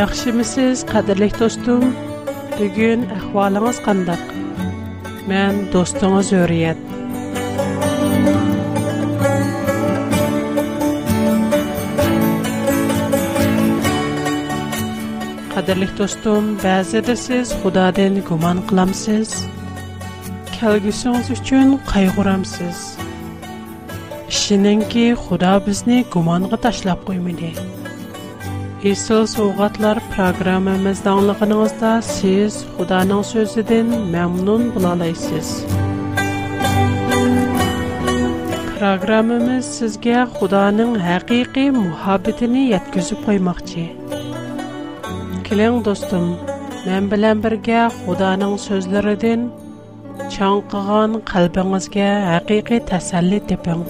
Яхшымысыз, қадірлік достым? Бүгін әхвалыңыз қандақ? Мен достыңыз Өриет. Қадірлік достым, бәзіде сіз Құдадан гуман қыламсыз. Кәлгісіңіз үшін қайғырамсыз. Ішінен ки Құда бізні гуманға ташлап қоймайды. Esel Soğatlar programımızda anlığınızda siz Xudanın sözüden məmnun bulalaysız. Programımız sizge Xudanın həqiqi muhabbetini yetküzüp koymaqçı. Kilin dostum, mən bilən birgə Xudanın sözlerinin çanqıgan qalbinizge həqiqi təsəllit depin.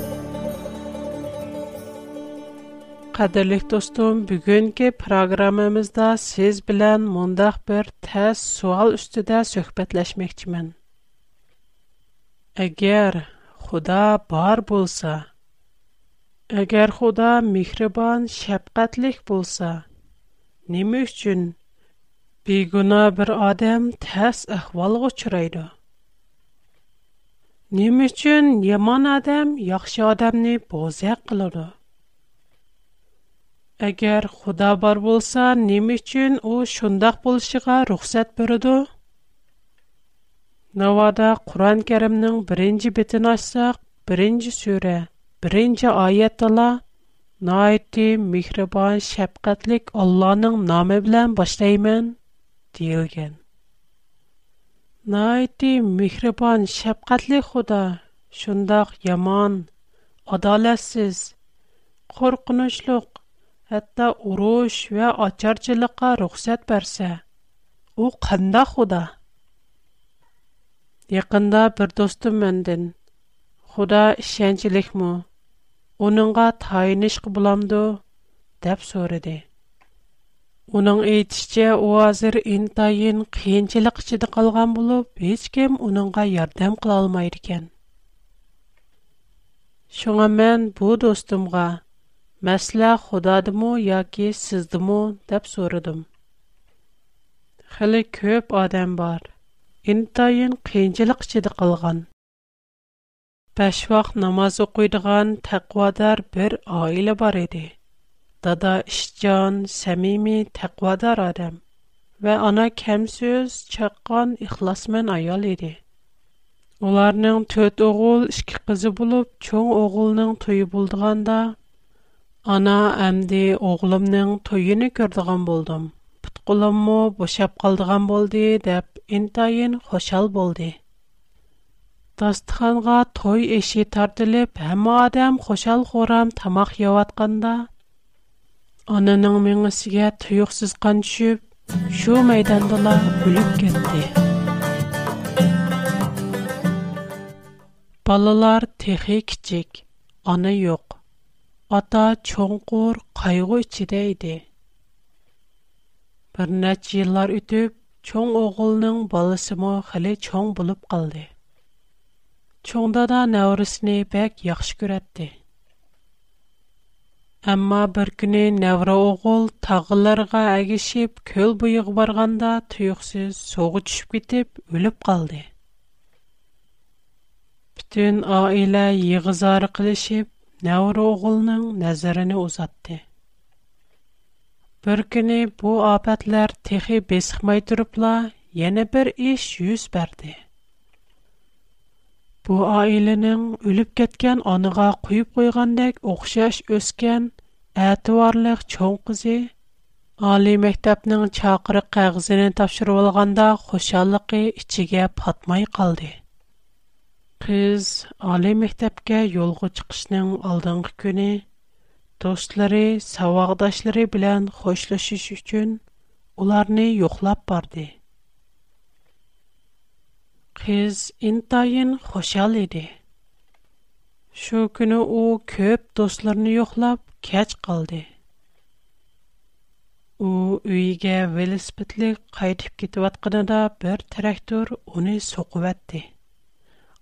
قەدىرلىك دوستۇم بۈگۈنكى پىروگراممىمىزدا سىز بىلەن مۇنداق بىر تەس سوئال ئۈستىدە سۆھبەتلەشمەكچىمەن ئەگەر خۇدا بار بولسا ئەگەر خۇدا مېھرىبان شەپقەتلىك بولسا نېمە ئۈچۈن بىگۇنا بىر ئادەم تەس ئەھۋالغا ئۇچرايدۇ Nima uchun yomon odam yaxshi odamni bo'zaq qiladi? Әгәр Худа бар булса, нием өчен ул шундый булышыга рөхсәт бирде? Навада Куран Кәримнең беренче бетен ачсак, беренче сүре, беренче аятыла, Найти михребан шәфкатьлек Алланың номы белән башлыйман диелгән. Найти михребан шәфкатьлек Худа шундый яман, адалсыз, хөркүнүчлек Hatta urush və açarcılığa ruxsat versə, o qında xuda. Yaxında bir dostum məndən, "Xuda inancılılıq mı? Onunğa təyinışq bulandı?" dep soridi. Onun etici o hazır intayn qəncilikçidə qalğan bulub, heç kim onunğa yardım qala olmayır mən bu dostumğa Мәсәлә Худадымы яки сездымы дип сорадым. Хәле көп адам бар. Интайын кыенчылык чидә калган. Баш вакыт намаз окуйдыган тәкъвадар бер аилә бар иде. Дада Ишҗан, самими тәкъвадар адам ва ана кемсез чаккан ихласмен аял иде. Уларның төт оғыл, ішкі қызы болып, чоң оғылның тойы болдығанда, Ана әмди оғлымның тойыны көрдіған болдым. Пұтқылым му бұшап қалдыған болды, ин тайын хошал болды. Дастыханға той еші тартылып, әмі адам хошал хорам тамақ яватқанда, Ананың меңісіге тұйықсыз қан шу майдандыла өліп кенди. Балалар техи кичек, аны йоқ. ئاتا چوڭقۇر قايغۇ ئىچىدە ئىدى. بىر نەچچە يىللار ئۆتۈپ، چوڭ ئوغۇلنىڭ بالىسىمۇ خېلى چوڭ بولۇپ قالدى. چوڭ دادا نەۋرىسىنى بەك ياخشى كۆرەتتى. ئەمما بىر كۈنى نەۋرە ئوغۇل تاغلارغا ئەگىشىپ كۆل بويىغا بارغاندا تۇيۇقسىز سۇغا چۈشۈپ كېتىپ ئۆلۈپ قالدى. پۈتۈن ئائىلە يىغا Неуру оғылның нәзіріні узадди. Бір кіни бұ апэтлер тихи бесхмай дүріпла, Йені бір іш юз бәрді. Бұ айлының үліп кеткен аныға куип куигандыг Охшаш өскен, аятуарлық чон қызи, Али мектапның чакыры қағызынин тапшыру алғанда Хошалықи ічіге патмай қалды. Qiz oliy maktabga yo'lga chiqishning oldingi kuni do'stlari, saۋاقdoshlari bilan xo'shlashish uchun ularni yo'qlab bordi. Qiz intayin xushal edi. Shu kuni u ko'p do'stlarini yo'qlab kech qoldi. u uyiga velosipedlik qaytib ketayotganida bir traktor uni so'qivatdi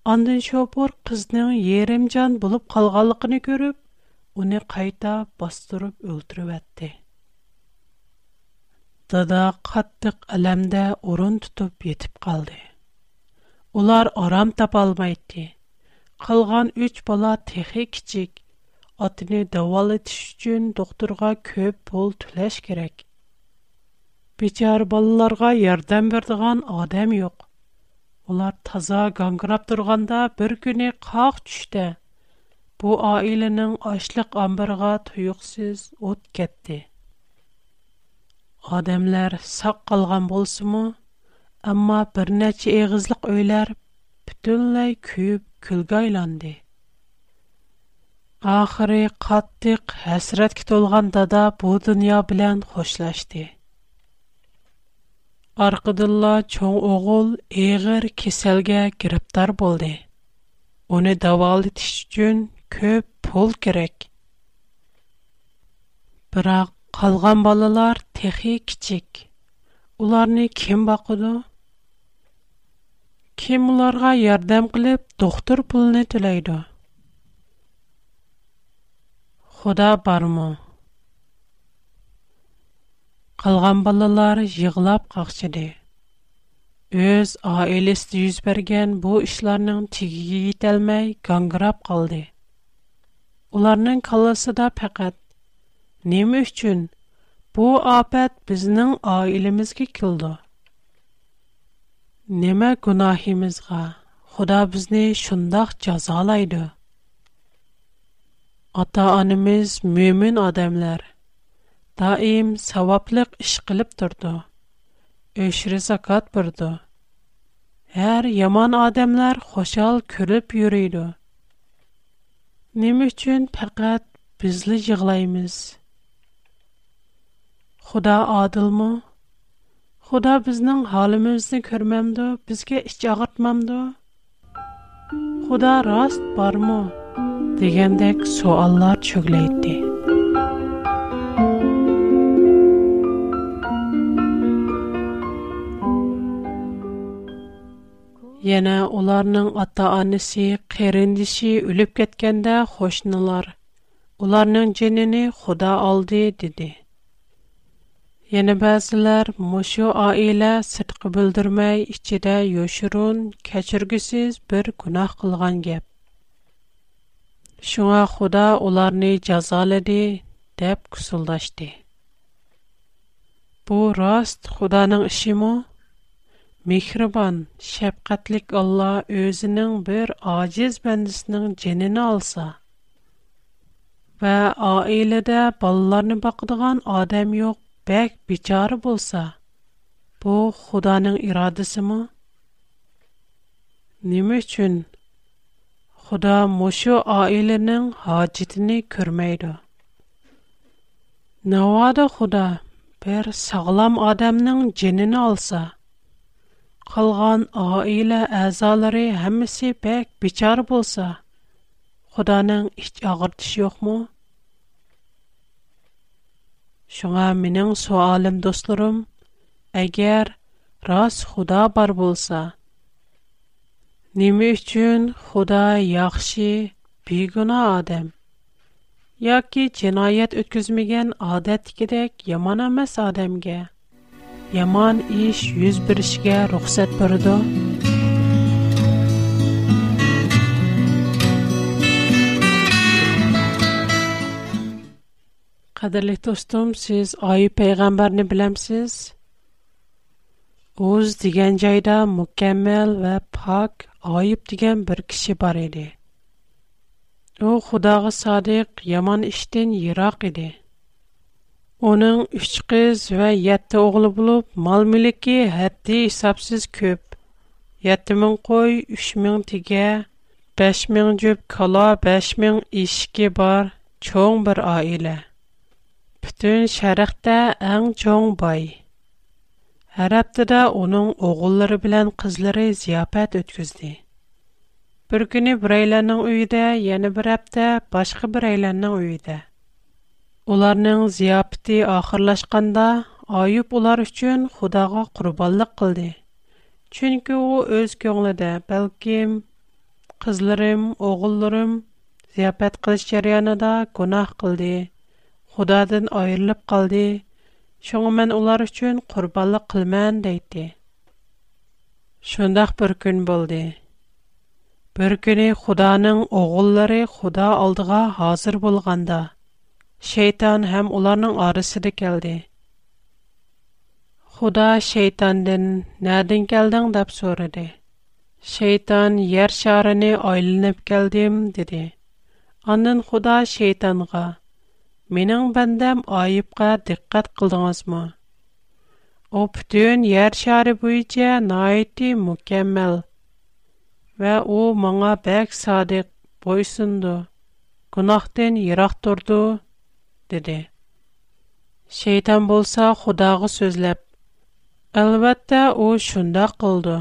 Андый шопор кызның ярымжан булып калганлыгын күріп, уни кайта бастырып өлтүреп ятты. Тада каттык әлемдә урын тутып етип калды. Улар арам тапа алмайтты. Кылган 3 бала техи кичек. Атыны дәвалатыш өчен дукторга көөп бултылаш керәк. Бичар балаларга ярдәм бердән бер гадәми юк. Олар таза гангырап турганда бир күни қақ түште бу аиленың ашлық амбырға туыуқсыз от кетти. Адамлар сақ қалған болсымы, амма бірнече егізлік үйлер бүтінлай күйіп külге айланды. Ахире қаттық, хасратқа толғанда да бұл dünya билан хошлашты. Арқыдылла чоң оғыл еғір кеселге гіріптар болды. Оны давалытыш үшін көп пол керек. Бірақ қалған балалар техи кичик. Уларны кем бақыды? Кем уларға ярдам қылып, доктор пулны төлейді? Худа бармы? Қалған балалар жиғылап қақшыды. Өз айлесті жүз берген бұл тегеге тегіге етелмей ғанғырап қалды. Оларның да пәкәт. Немі үшін бұл апәт біздің аилемізге келді. Немі күнахимызға Худа бізні шындақ жазалайды. Ата-анымыз мөмін адамлар – Даим саваплик іш қилип тұрды. Үшри сакат бұрды. Хар яман адамлар хошал күлип юрійды. Немі чун пақат бізли жығлаймыз. Худа адыл му? Худа бізнің халімізді көрмэмді, бізге іш чагыртмэмді? Худа раст бар му? Дегендек Яна оларның ата-анасы, кәрендеше үлеп кеткәндә хошнылар. Уларның җенене Худа алды диде. Яна базлар мошу аилә сытқы билдермәй ичидә яшырун, кечергесез бер гунах кылган гәп. Шуңа Худа уларны язалады деп кусылдашты. Бу раст Худаның ишеме? Mehriban, şefqətli Allah özünün bir aciz bəndisinin cənini alsa və ailədə ballarını baxdığan adam yox, bək biçarı bolsa, bu Xudanın iradəsi mi? Nəmə üçün Xuda məşu ailənin hacitini görməyidi? Nə vaxta Xuda bir sağlam adamın cənini alsa, Қалған айла азалары хамеси пек бичар болса, Қуданын іщ ағыртыш йоқ му? Шуға миниң суалим, достурум, әгер раз бар болса, Немі үшчүн Худа яхши бигуна адам, Я ки джинает үткізміген адат кедек яманамас yomon ish yuz berishiga ruxsat berdi qadrli do'stim siz oyi payg'ambarni bilamsiz o'z degan joyda mukammal va pok oyib degan bir kishi bor edi u xudoga sodiq yomon ishdan yiroq edi Оның 3 қыз вә 7 оғлы болып, мал mülki әтті исапсыз көп. 7000 qoy, 3000 үш 5000 тіге, бәш 5000 жөп кала, бәш bir ешке бар, чоң бір аиле. Бүтін шәріқті әң чоң бай. Әр аптыда оның оғыллары білән қызлары зияпәт өткізді. Bir günü bireylərinin uyudə, yəni bir həftə başqa bireylərinin uyudə. Уларның зияпти ахырлашканда Аюб улар өчен Худага курбанлык кылды. Чөнки ул өз көңлендә, бәлким, кызларым, огылларым зияпат кылыш җарыянында гунах кылды. Худадан айырылып калды. Шуңа улар өчен курбанлык кылмаган дийди. Шундак бер көн булды. Бер көне Худаның огыллары Худа алдыга хазир булганда, Шейтан хэм уларның арысиды келди. Худа шейтандын, нәрдің келдің дап сориди. Шейтан, ер шарыни айлынэп келдим, диди. Анын худа шейтанға, Менің бандам айыпға диккат қылдыңазма. О, птүн ер шары бұйча на айты Вә Ва о маңа бәк садик бойсынду, Кунахтын ирақтурду, dedi Şeytan bo'lsa xudoga so'zlab albatta u şunda qildi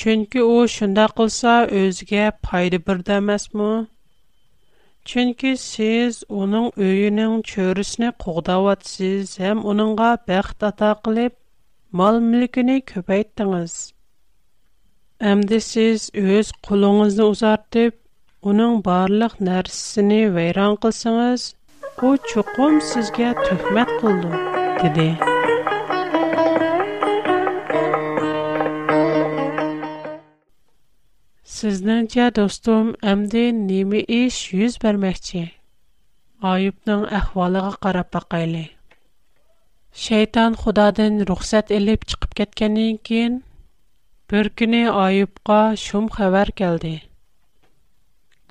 chunki u şunda qilsa o'ziga foyda bir emasmi chunki siz uning uyining cho'risini qo'g'davotsiz ham uningga baxt ato qilib mol mulkini ko'paytdingiz Əmdə siz öz құлыңызды uzartıb, onun barlıq nərsisini вайран qılsınız, bu çukum sizge töhmet kıldım, dedi. Sizdence dostum, emdi nimi iş yüz vermekçi. Ayıp'nın əhvalıqı qarab baqaylı. Şeytan Xudadan ruxsat elib çıxıb getkəndən kən bir günə Ayıbqa şum xəbər gəldi.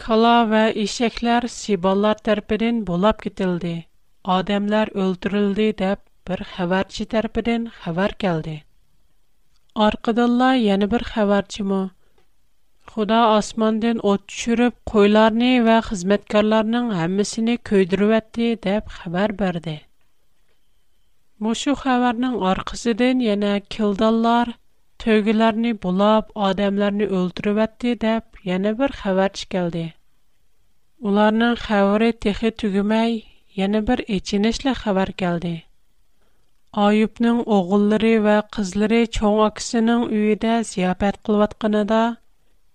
Кала ва ишекләр сибалар тәрпидән булап кетелде. Адамлар өлтүрелде дип бер хәбәрче тәрпидән хәбәр келде. Аркадалла яны бер хәбәрче Худа асмандан ут төшүрүп, койларны ва хезмәткәрләрнең һәммәсене көйдүрүп әтте дип хәбәр берде. Мошу хәбәрнең аркасыдан яна килдәлләр تۆگىلەرنى bulab, ئادەملەرنى ئۆلتۈرۈۋەتتى دەپ yana bir خەۋەر چىكەلدى ئۇلارنىڭ خەۋىرى تېخى تۈگىمەي yana bir ئېچىنىشلىق خەۋەر كەلدى ئايۇبنىڭ ئوغۇللىرى ۋە قىزلىرى چوڭ ئاكىسىنىڭ ئۆيىدە زىياپەت قىلىۋاتقىنىدا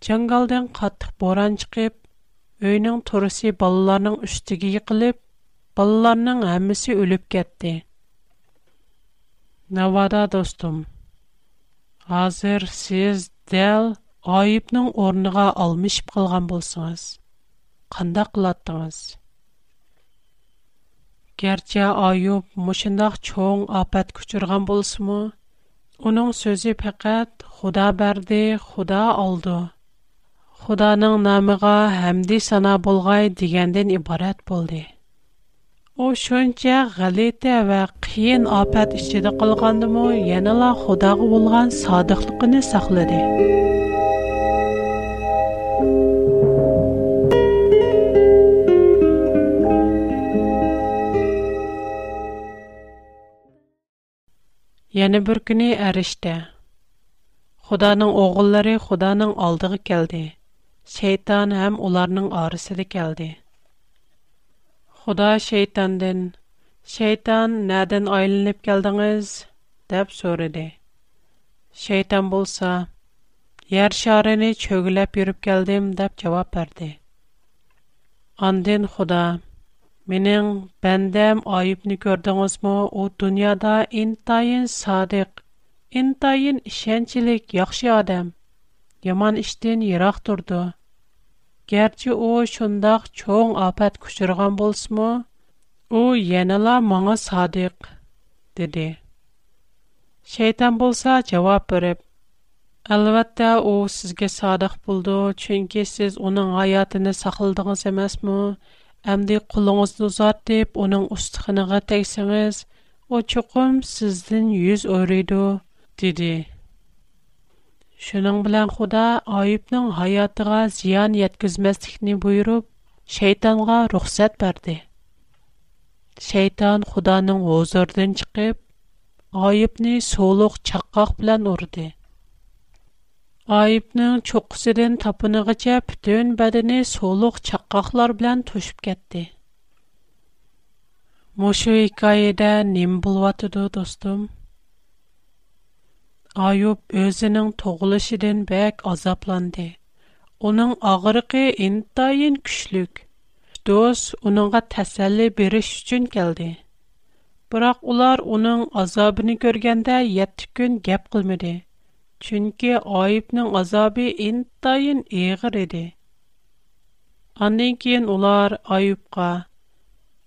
جاڭگالدىن قاتتىق boran چىقىپ ئۆينىڭ تورۇسى بالىلارنىڭ ئۈستىگە يىقىلىپ بالىلارنىڭ ھەممىسى ئۆلۈپ كەتتى Navada دوستۇم Hәзер сез Дәл Аюбның орныга алмыш ип кылган булсыгыз. Канда кылдыгыз? Кәрчә Аюб мошындак чөнг апат күчергән булсымы? Уның сөзе фаҡат "Худа берде, Худа алды. Худаның намыға хәмди сана булгай" дигәндән ибарат булды о шунча ғалити ва қиен апат ішчиды қылғанды му янила худағы болған садықлықыни сақлыди. Яни бір күни әришти. Худаның оғылари худаның алдығы келді. Шейтан әм оларның арысили келді. Худа шейтандын. Шейтан нәдән айлынып келдиңиз? деп сөрәде. Шейтан булса, яр шарыны чөгүләп йөрүп келдим деп җавап берде. Андын Худа, менин бәндәм айыпны көрдиңизме? У дөньяда интайын садык, интайын ишенчилек яхшы адам. Яман иштен ярак турды. «Герче о шондах чоң апат кучырған болс му, о янила маңа садыг», диди. Шайтан болса, жавап біріп, «Алватта о сізге садыг болду, ченке сіз оның аятыны сахылдыңыз емес му, әмді қулыңызды узад деп оның устығыныға тексіңыз, о чукум сіздің юз Şunun bilen Xuda Ayyub'nun hayatına ziyan yetkizmestikini buyurup, şeytanğa ruhsat berdi. Şeytan Xudanın huzurdan çıkıp, Ayyub'ni soluq çakkaq bilen urdi. Ayyub'nun çokusidin tapınıgıca bütün bedeni soluq çakkaqlar bilen tuşup getdi. Muşu hikayede nim bulvatıdı dostum. Ayyub özнең туغлышыдан бек азапланды. Уның агырыгы интайин күчлек. Дус уныңга тасәллә бирү өчен geldi. Бирақ улар уның азабын күргәндә 7 көн гәп кылмады. Чөнки Ayyubның азабы интайин егыр иде. Аннән киен улар Ayyubга: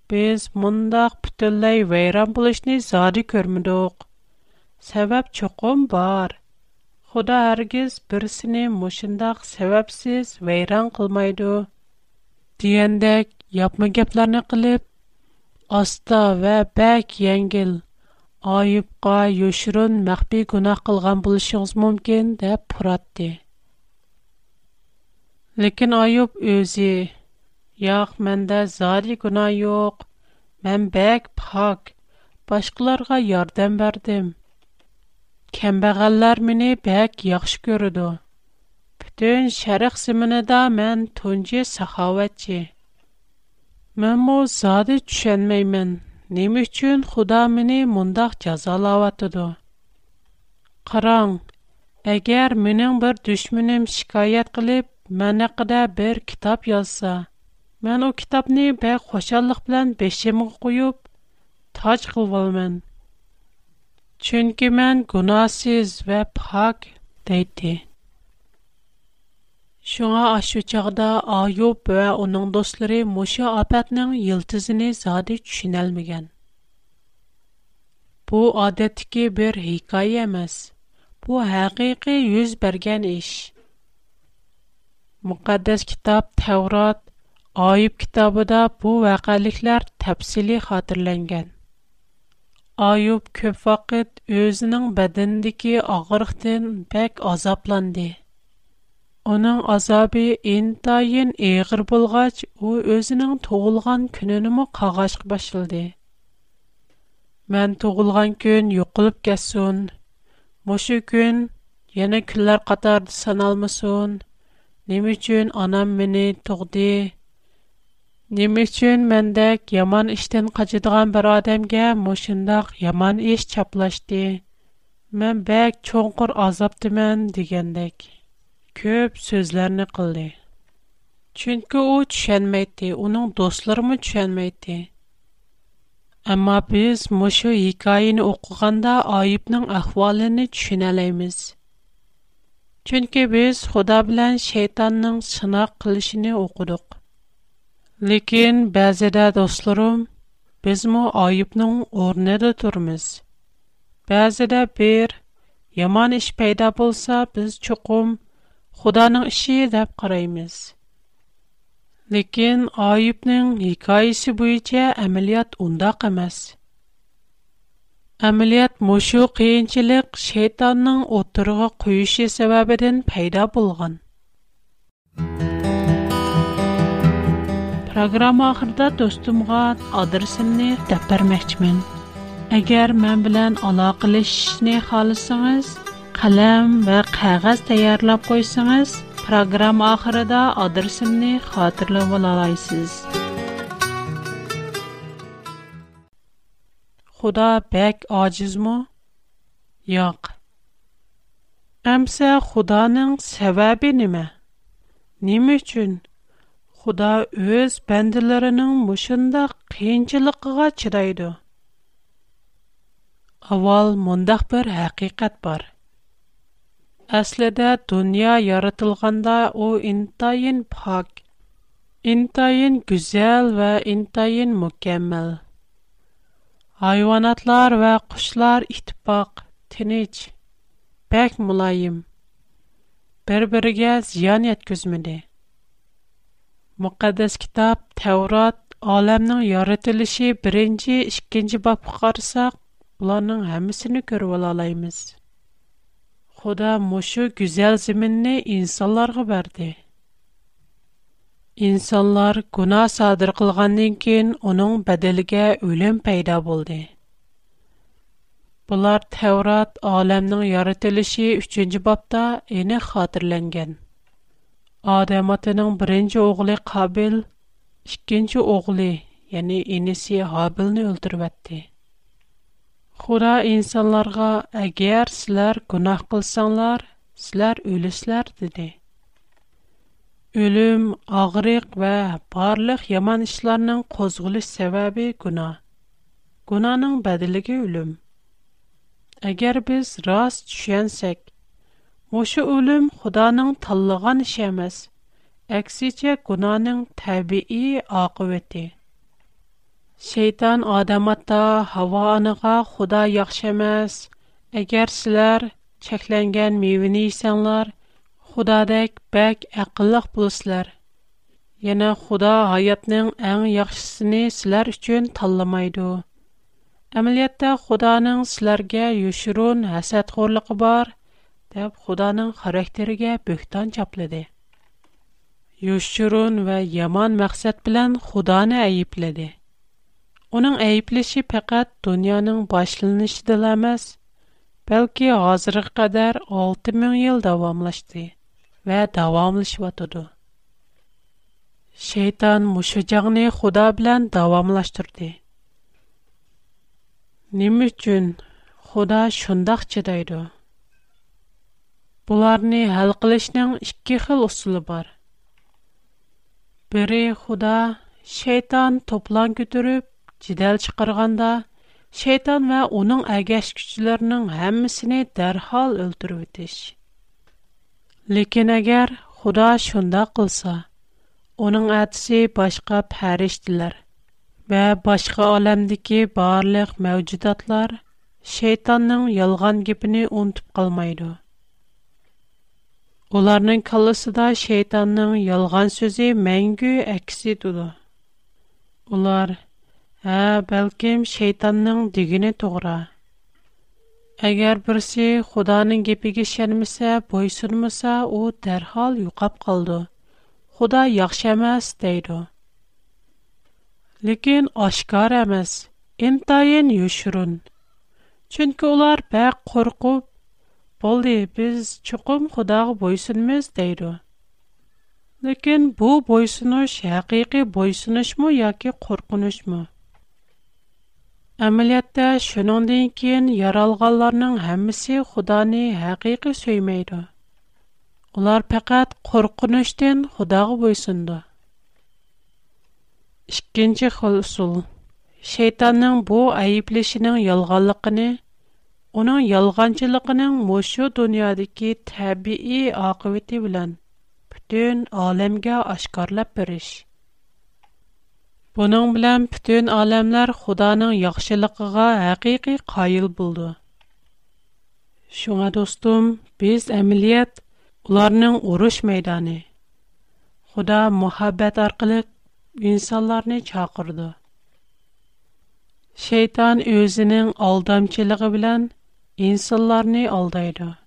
"Без мондак бүтәлей вайран булышни заря көрмәдек." Сәбәп чоқым бар. Худа әргіз бірсіне мұшындақ сәбәпсіз вейран қылмайды. Диендек, япмы кепләрні қылып, аста вә бәк еңгіл, айыпқа юшырын мәхби күнақ қылған бұлышыңыз мүмкін дәп пұратты. Лекін айып өзі, яқ мәндә зари күна йоқ, мән бәк пак, башқыларға ярдан бәрдім. Кембағаллар мені бәк яқшы көріду. Бүтін шәріқ зімініда мән тунчы сахаватчы. Мән мұ зады түшенмеймін. Нем үчін Худа мені мұндақ жазалаватыду. Қараң, әгер менің бір дүшмінім шикайет қылып, мән әқіда бір кітап язса, мән о кітапны бәк қошаллық білән бешемі қойып, тач қылвалмен. Chunki men gunohsiz va pok deydi. Шуңа ашу чагда Аюб ва уның достлары Муша апатның йылтызыны зады төшүнәлмәгән. Бу адәттәге бер хикая эмас. Бу хакыйкы йөз бергән эш. Мукаддас китап Таврот, Аюб китабында бу вакыйгалар тәфсилий хатırlанган. Ayub көп вакыт өзінің бәдіндіки ағырықтен бәк азапланды. Оның азабы ентайын еғір болғач, о өзінің тоғылған күнінімі қағашқы башылды. Мән тоғылған күн юқылып кәсуін, мұшы күн ене күллер қатарды саналмысуын, немі үчін анам мені Nime üçün məndək yaman işdən qaçıdığan bir adamğa məşindaq yaman iş çaplaşdı. Mən bək çonqur azabdımən degəndək köp sözlərini qıldı. Çünki o düşünməyirdi, onun dostları mı düşünməyirdi? Amma biz məşu hikayəni oxuyanda ayıbın ahvalını düşünəlayız. Çünki biz Xuda bilan şeytanın sınaq qılışını Ләкин бәзедә дусларым, без мо айыпның орнында турмыз. Бәзедә бер яман эш пайда булса, без чукым Худаның ише дип караймыз. Ләкин айыпның хикаясе буенча әмәлият унда кемәс. Әмәлият мошу кыенчылык шайтанның отырыгы куышы сәбәбеннән пайда булган. Программа ахырда достумга адресимni deb bermoqchiman. Agar мен билан aloqalashishni xohlasangiz, қалам ва qog'oz tayyorlab qo'ysangiz, программа oxirida adresimni xotirlab olasiz. Худо бек ojizmi? Yo'q. Амса Худонинг sababi нима? Нима uchun? Худа өз бәнділерінің мүшінді қиынчылықға чырайды. Авал мундах бір хақиқат бар. Аслыда дуния ярытылғанда о интайын пақ, интайын күзел ва интайын мукэммэл. Айванатлар ва құшлар іхтіпақ, тенич, бәк мулаим, бір-бірге зиянят күзміди. Макадез китап, Теврат, Аалямның Яритилиши, 2 Ишкенчий ба пухарсақ, Буланың хамисіні көрвыл алаймыз. Хода мушу гюзел зиминни инсаларғы барди. Инсалар гуна садыр қылғандын кен, Оның бадилиге үлім пайда болди. Булар Теврат, Аалямның Яритилиши, 3 Ишкенчий ба пухарсақ, Адам атаның беренче оглы Кабил, икенче оглы, яни инеси Хабилны өлтүрүп Хура инсанларга, агар силар гунах кылсаңлар, силар өлүсләр диде. Өлүм, агырык ва барлык яман эшләрнең козгылыш сәбәбе гуна. Гунаның бәдилеге өлүм. Агар без рас төшенсәк, Мушу үлім худаның таллыға нишамаз, әкси че кунаның табии ақи вэти. Шейтан адаматта хава аныға худа яхшамаз, әгер сілар чекленген мивини ісанлар, худадек бәк ақилық бұлсылар. Яна худа аятның айн яхшысыни сілар үшчен талламайду. Амилиятта худаның сіларге юшырун хасад хорлық бар, деб, худанын харектериге бюхтан чапледи. Юшчурун ва яман мақсет билан худаны айипледи. Онын айипліши пақат дунянын башлыниш диламаз, белки азрых кадар алтымын ел давамлашди ва давамлиш ва туду. Шейтан мушыжаңни худа билан давамлаштурди. Нимы чун худа шундахчы Бұларны әл қылышның ішкі қыл бар. Бірі құда шейтан топлан көтіріп, жидәл шықырғанда, шейтан ва оның әгәш күшілерінің әмісіне дәрхал өлтіру өтіш. Лекен әгер құда шунда қылса, оның әтісі башқа пәріштілер. Вә башқа әлемдікі барлық мәуджудатлар шейтанның ялған кепіні ұнтып қалмайды. Оларның қалысыда шейтанның ялған сөзі мәңгі әксі дуду. Олар, а, бәлкім, шейтанның дигіні туғра. Агер бірсі худаның гипи кишәнмісе, бойсурмісе, о, дархал юкап қалду. Худа яхшамаз дейду. Лигин ашкар амаз, ин тайын юшурун. Чынки олар бәк қорғу, Олды, біз чұқым құдағы бойсынымыз дейді. Лекен бұл бойсыныш әқиқи бойсыныш мұ, яке қорқыныш мұ? Әмілетті шынондың кейін яралғаларының әмісі құданы әқиқи сөймейді. Олар пәкәт қорқыныштен құдағы бойсынды. Ишкенче хол усул. Шейтанның бу айыплешинең ялганлыгыны Уның yalğançлыгының мошү дуньядагы табиии ақиәбете белән бүтән әлемгә ашкорлап бириш. Буның белән бүтән әлемләр Худаның яхшылыгына һәқиқи каил булды. Шуңа достым, без әмиләт уларның урыш мәйданы. Худа мәхәббәт аркылы инсандарны чакырды. Шәйтан үзеннең алдамчылыгы белән insanlar ne aldaydı?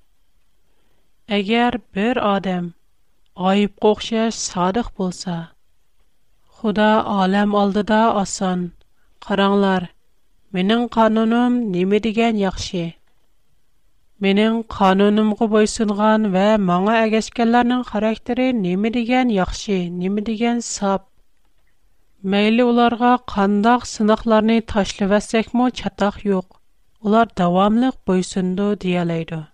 Eğer bir adam ayıp kokşa sadık bulsa, Xuda alam aldı da asan, Karanlar, minin kanunum ne mi degen yakşı? Minin kanunum kuboysunğan ve mağa ageskallarının karakteri ne mi degen yakşı, ne degen sab? Meyli ularga kandağ sınaqlarını taşlı vesek mu yok. Олар дәвамлык буйсынды диялайды.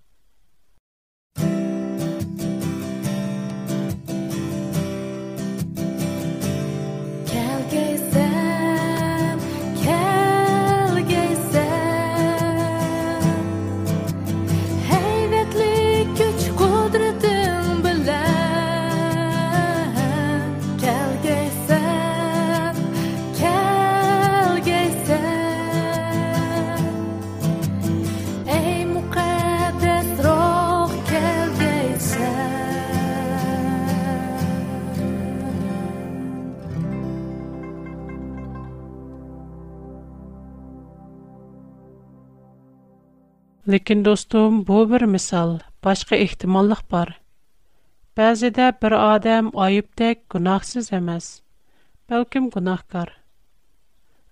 Лекин, достум, бұ бір мисал, башқы ихтималлық бар. Бәзі де бір адам айып тек гунахсіз амаз, бәлкім гунахкар.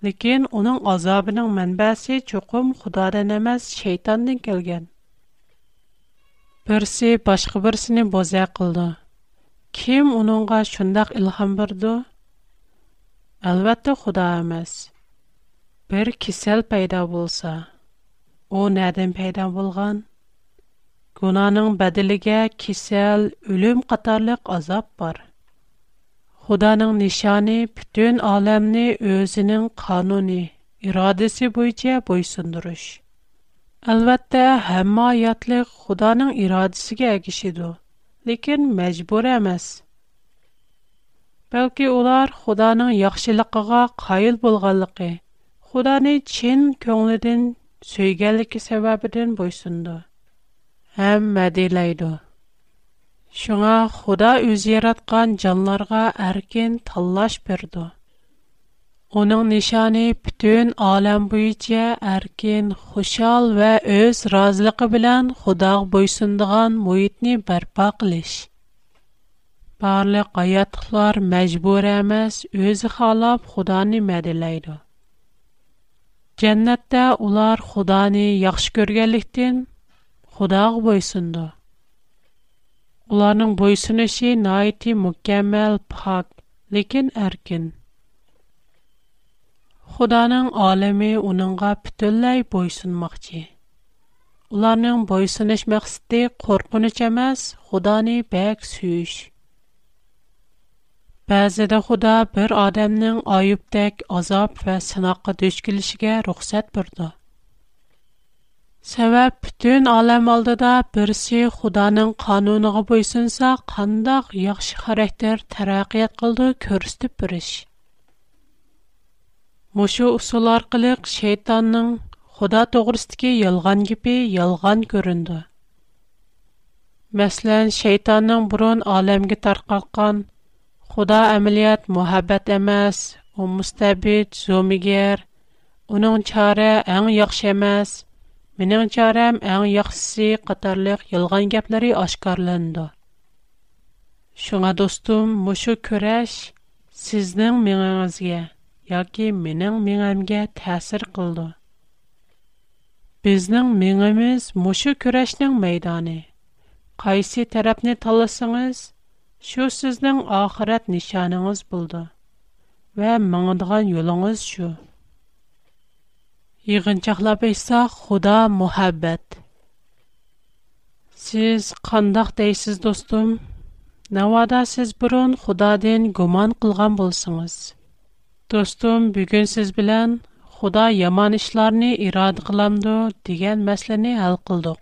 Лекин, уның азабының мәнбәсі чукум худа данамаз шейтандын келген. Бірсі башқы бірсінін боза қылды. Ким унуңа шундақ илхам бірду? Алватты худа амаз. Бір кисел пайда О, нәдінпейдан болған? Гунаның бәділіге кисел, үлім қатарлық азап бар. Худаның нишани, пітін алэмни өзінің кануни, ирадыси бойче бойсындурыш. Алвэтта, хамма айатлық худаның ирадысіге агишиду, лекин мәчбур амаз. Бәлкі олар худаның яхшилиқаға қайыл болғалықи, худаны чин көңлідін сөйгәлеке сәбәбеден бойсынды. Һәм мәдәләйді. Шуңа Худа үз яраткан жанларга әркен таллаш берді. Оның нишаны бүтін алам бойыча әркен хушал вә өз разылықы білән Худағы бойсындыған мұйытны барпа қылыш. Барлық аятықлар мәжбур әмәс өзі қалап Худаны мәдәләйді. Jannatta ular Xudoni yaxshi ko'rganlikdan, Xudo qo'yisindi. Ularning bo'yisini shi naati mukammal faq, lekin erkin. Xudoning olami uningga butunlay bo'ysunmoqchi. Ularning bo'yisanish maqsadi qo'rqinish emas, Xudoni Bəzidə Xuda bir adamın ayıbdək azab və sınaqqa düşkülüşüge ruxsat burdu. Səbəb bütün aləm aldıda birisi Xudanın qanunuğa boysunsa, qandaq yaxşı xarakter tərəqiyyət qıldı körüstüb bir iş. Мушу усул аркылык шейтанның Худа тогрысдагы ялган гипи ялган көрүндү. Мәсәлән, шейтанның бурын аламга таркаткан Худа әмилият мухаббат эмас, у мустабит зумигер, уның чары әң яхшы эмас, минең чарам әң яхшысы катарлык ялган гәпләре ашкарланды. Шуңа достум, мушу көрәш сезнең миңагызгә яки минең миңәмгә тәсир кылды. Безнең миңәмиз мушу көрәшнең мәйданы. Кайсы тарафны таласыңыз, Шу сезнең ахират нишаныңыз булды. Ва маңдыган юлыгыз шу. Йыгынчаклап әйтсәк, Худа мухаббат. Сез кандак дейсез, достум? Навада сез худа Худадан гуман кылган булсыңыз. Достум, бүген сез белән Худа яман эшләрне ирад кыламды дигән мәсьәләне хәл кылдык.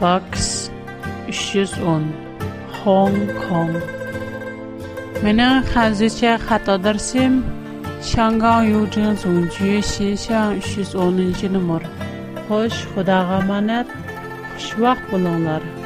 Box 310 Hong Kong Mening hazırcha xato darsim Şangan Yujin Zongju Xishan 310 numar. Xo'sh, Xudoga amonat. Xush vaqt bo'linglar.